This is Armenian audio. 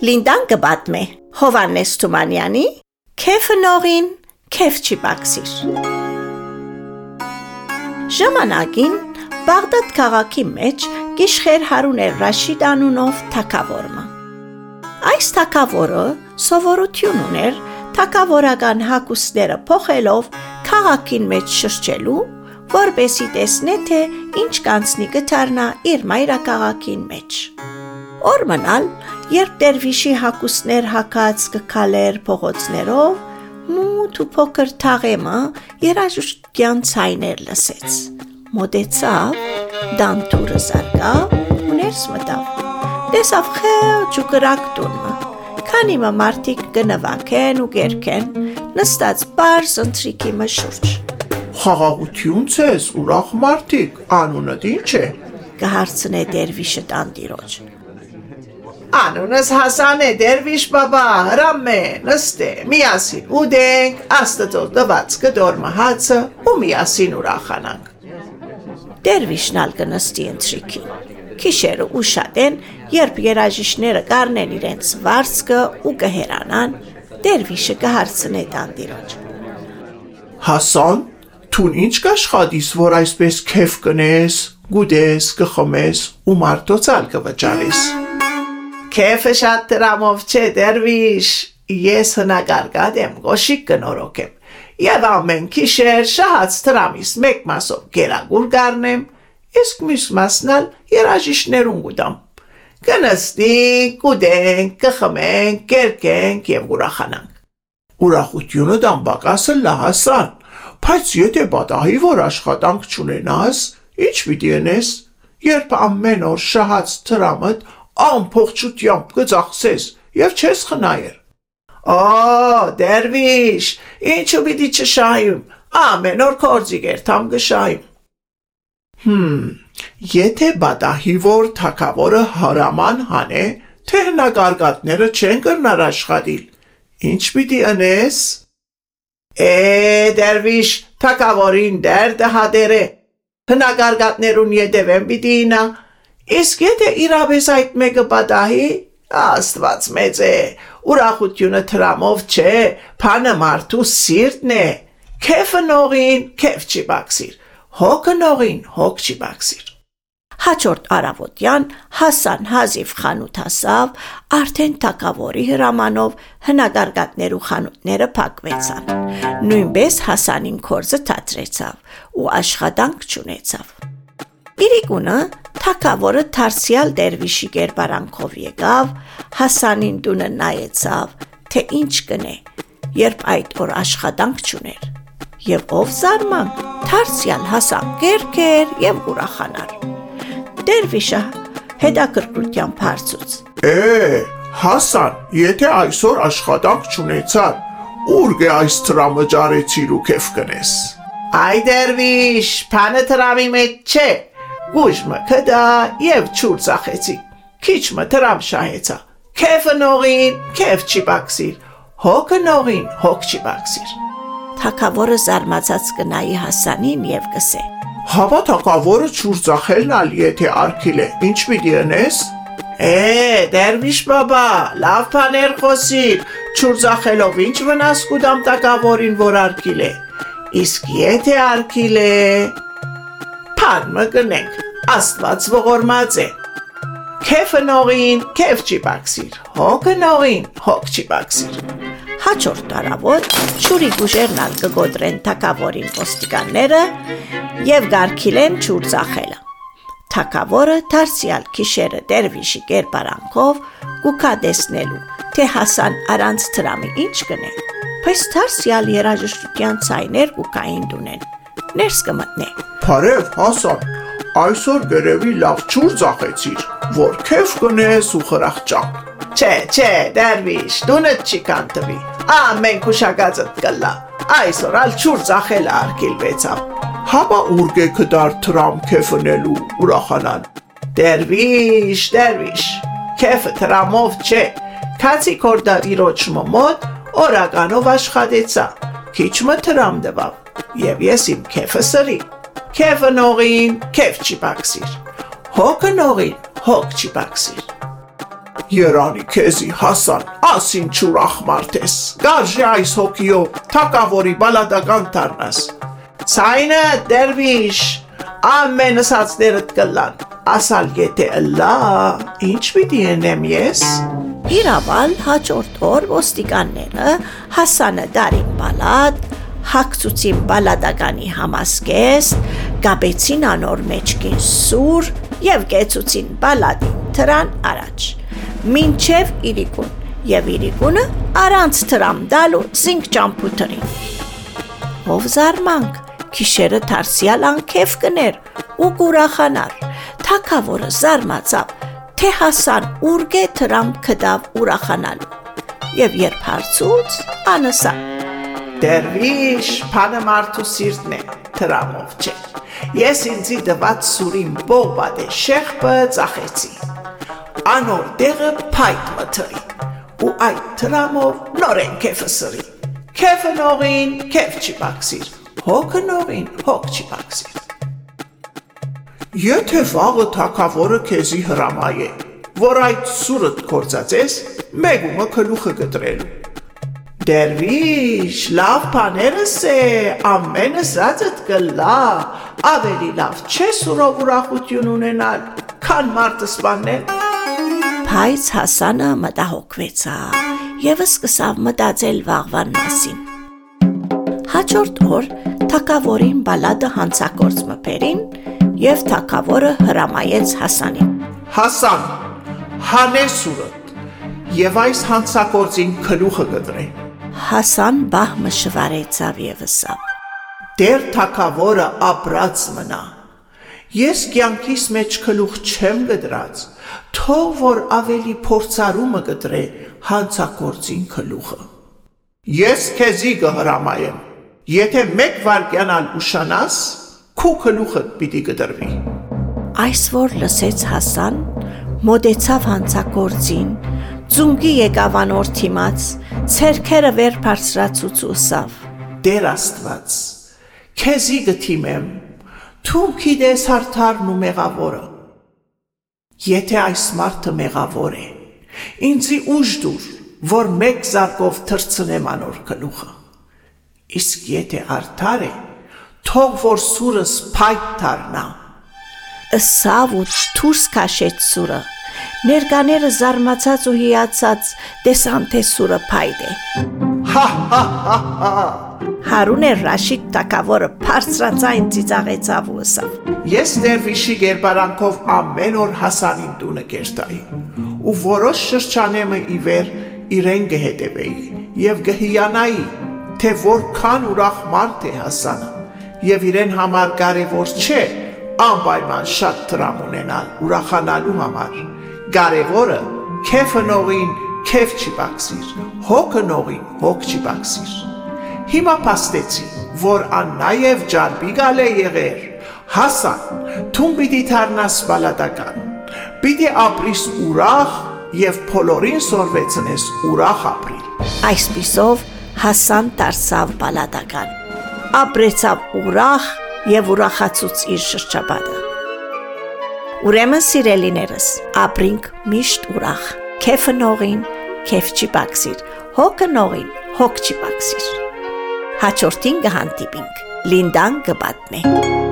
Լինդան կբատմե Հովանես Թումանյանի Քեֆը նողին, քեֆ չի բաքսիր։ Ժամանակին Բաղդադ քաղաքի մեջ գիշխեր Հարուն էր Ռաշիդ անունով թակավորը։ Այս թակավորը սովորություն ուներ թակավորական հակուսները փոխելով քաղաքին մեջ շրջելու, որբեսի տեսնե թե ինչ կանցնի կթարնա իր մայրաքաղաքին մեջ։ Օրմնալ, երբ դերվիշի հակուսներ հակած կքալեր փողոցներով, մութ ու փոքր թաղեմը երաժշտյան ցայներ լսեց։ Մոտեցավ, դանթուրը զարգավ ու ներս մտավ։ Տեսավ խեղճ ու կրակ տունը։ Քանի մը մարդիկ կնվակեն ու կերքեն, նստած բարձ ընթրիքի մշուրջ։ Խաղաղություն ցես, ուրախ մարդիկ, անունդ ինչ է։ Կհարցնե դերվիշը տանդիրոջ։ Անունս Հասան է, Դերվիշ բաբա, հրամե, նստե, միասին ուդենք, աստծո տված կդորմը հացը ու միասին ուրախանանք։ Դերվիշն ալ կնստի ընթրիքին։ Քիշերը ուշად են, երբ երաժիշները կառնեն իրենց վարձկը ու կհերանան, Դերվիշը կհարցնե տանդիրոջ։ Հասան, թուն ինչ կաշխատիս, որ այսպես քեֆ կնես, գուդես, կխմես ու մարդոցալ կվճարես։ Քեֆը շատ դրամով չէ, դերվիշ, ես հնագարգատ եմ, գոշիկ կնորոք եմ, և ամեն կիշեր շահած տրամիս մեկ մասով գերագուր գարնեմ, իսկ մյուս մասնալ երաժիշներուն գուդամ։ Կնստենք, կուդենք, կխմենք, կերկենք և ուրախանանք։ Ուրախությունը դամբակասը լահասան, բայց եթե բադահի որ աշխատանք չունենաս, ինչ պիտի ենես, երբ ամեն օր շահած տրամըտ ամփոխչությամբ կծախսես եւ չես խնայեր։ Ա, դերվիշ, ինչու պիտի չշահիմ, ամեն օր կորձիգեր թամ գշահիմ։ Հմ, եթե բադահի որ թակավորը հարաման հանե, թե հնագարգատները չեն կրնար աշխատիլ, ինչ պիտի ընես։ Է, դերվիշ, թակավորին դերդը հադերը, հնագարգատներուն ետևեն պիտի ինա, Իսկ եթե իրապես այդ մեկը պատահի, Աստված մեծ է, ուրախությունը թրամով չէ, փանը մարդու սիրտն է։ Քեֆը նողին, քեֆ չի բացիր։ Հոգը նողին, հոգ չի բացիր։ Հաջորդ արավոտյան Հասան Հազիվ խանութ հասավ, արդեն թակավորի հրամանով հնագարգատներու խանութները փակվեցան։ Նույնպես Հասանին կորզը թատրեցավ ու աշխատանք չունեցավ։ Իրիկունը թակավորը թարսյալ դերվիշի կերպարանքով եկավ, Հասանին տունը նայեցավ, թե ինչ կնե, երբ այդ օր աշխատանք չուներ։ Եվ ով զարմանք, թարսյալ Հասան կերքեր եւ ուրախանար։ Դերվիշը հետաքրքրությամբ հարցուց. Է, Հասան, եթե այսօր աշխատանք չունեցար, ուր գե այս տրամը ջարեցիր ու քեֆ կնես։ Այ դերվիշ, փանը տրամի մեջ չէ, Գուժմը կդա եւ չուր ծախեցի։ Քիչմը դրամ շահեցա։ Քեֆը նողին, քեֆ չի բաքսիր։ Հոգը նողին, հոգ չի բաքսիր։ Թակավորը զարմացած կնայի Հասանին եւ կսե. Հավա թակավորը չուր ծախելն ալ եթե արքիլ է։ Ինչ պիտի անես։ Է, դերվիշ բաբա, լավ բաներ խոսիր։ Չուր ծախելով ինչ վնաս կուտամ թակավորին որ արքիլ է։ Իսկ եթե արքիլ է, Փարմը գնենք, աստված ողորմած է։ Քեֆը նողին, քեֆ չի բաքսիր, հոգը նողին, հոգ չի բաքսիր։ Հաջորդ տարավոտ ճուրի գուժերն ալ կգոտրեն թակավորին ոստիկանները եւ գարքիլեն ճուր ծախելը։ Թակավորը դարձյալ քիշերը դերվիշի կերպարանքով կուքա դեսնելու, թե Հասան առանց տրամի ինչ կնե։ Բայց դարձյալ երաժշտության ցայներ կուքային դունեն։ Ներս կմտնե Բարև, Հասան, այսօր գերևի լավ ճուր ծախեցիր, որ քեֆ կնես ու խրախճակ։ Չէ, չէ, դերվիշ, դունը չի կանտվի։ Ամեն քուշակածդ կլա։ Այսօր ալ ճուր ծախել արկիլվեցավ։ Հապա ուրգե կդար տրամ քեֆնելու ուրախանան։ Դերվիշ, դերվիշ, քեֆը տրամով չէ։ Քացի կորդա իրոճ մոտ օրականով աշխատեցա։ Քիչմը տրամ դվավ։ Եվ ես իմ քեֆը սրի։ Քեֆը նողին, քեֆ չի բաքսիր։ Հոգը նողին, հոգ չի բաքսիր։ Երանի քեզի Հասան, ասին ճուրախ մարդ ես։ Գարժե այս հոգիով թակավորի բալադական դառնաս։ Ցայնը դերվիշ, ամենս հացներդ կլան։ Ասալ եթե ըլլա, ինչ պիտի ենեմ ես։ Իրավալ հաջորդ օր ոստիկանները Հասանը դարին բալատ, հակցուցին բալադականի համասկես, գաբեցին անոր մեջքին սուր եւ գեցուցին բալադին թրան առաջ մինչև իրիկուն եւ իրիկունը առանց տրամ դալու զինք ճամփութրին ով զարմանք քիշերը դարսիալ անքեվ կներ ու կուրախանար թակավորը զարմացավ թե հասան ուրգե տրամ կդավ ուրախանալու եւ երբ հարցուց անսա Դերվիշ, փանը մարդու սիրտն է, տրամով չէ։ Ես ինձի դված սուրին բողբադե շեղբը ծախեցի անոր դեղը փայտ մթրի ու այդ տրամով նորեն քեֆը սրի քեֆը նողին քեֆ չի բացիր հոգը նողին հոգ չի բացիր Եթե վաղը թակավորը քեզի հրամայ է, որ այդ սուրըտ կործածես, մեգումը քլուխը գտրելու։ Դերվիշ, լավ բաներս է, ամենը սածդ կլա, ավելի լավ չէ սուրով ուրախություն ունենալ, քան մարդը սպանել։ Բայց Հասանը մտահոգվեցավ եւ սկսավ մտածել վաղվան մասին։ Հաջորդ օր թակավորին բալադը հանցակորց մփերին եւ թակավորը հրամայեց Հասանին։ Հասան, հանես սուրըտ եւ այս հանցակորցին քլուխը գտրե։ Հասան բահմը շվարեցավ եւ ըսավ. Դեր թակավորը ապրած մնա։ Ես կյանքիս մեջ քլուխ չեմ գդրած, թող որ ավելի փորձարումը կտրե հանցակործին քլուխը։ Ես քեզի կհրամայեմ, եթե մեկ վարկյանալ ուշանաս, քու քլուխը պիտի կդրվի։ Այս որ լսեց Հասան, մոտեցավ հանցակործին, ծունկի եկավ անոր թիմաց, ցերքերը վեր բարձրացուց ուսավ։ Տեր Աստված, քեզի գթիմեմ, Դու գիտես հարթարն ու մեղավորը։ Եթե այս մարդը մեղավոր է, ինձի ուժ դուր, որ մեկ զարկով թրցնեմ անոր գլուխը։ Իսկ եթե արդար է, թող որ սուրս փայտ դառնա։ Ըսավ ու թուրս քաշեց սուրը։ Ներկաները զարմացած ու հիացած տեսան թե սուրը փայտ է։ Հա հա հա հա Հարուն էր Ռաշիդ տակավորը բարձրացայն ծիծաղեցավ ու ըսավ. Ես դերվիշի գերբարանքով ամեն օր Հասանին տունը կերտայի ու որոշ շրջանեմը ի վեր իրեն կհետևեի եւ կհիանայի թե որքան ուրախ մարդ է Հասանը եւ իրեն համար կարեւոր չէ անպայման շատ տրամ ունենալ ուրախանալու համար կարեւորը քեֆը նողին քեֆ չի բացիր հոգը նողին հոգ չի բացիր Հիմա փաստեցի, որ ան նաև ջարբի գալ է եղեր։ Հասան, թուն պիտի թարնաս բալատական։ Պիտի ապրիս ուրախ եւ փոլորին սորվեցնես ուրախ ապրիլ։ Այսպիսով Հասան դարձավ բալատական։ Ապրեցավ ուրախ եւ ուրախացուց իր շրջապատը։ Ուրեմն սիրելիներս, ապրինք միշտ ուրախ։ Քեֆը նողին, քեֆ չի բացիր։ Հոգը նողին, հոգ չի բացիր հաջորդին կհանդիպինք։ Լինդան կպատմե։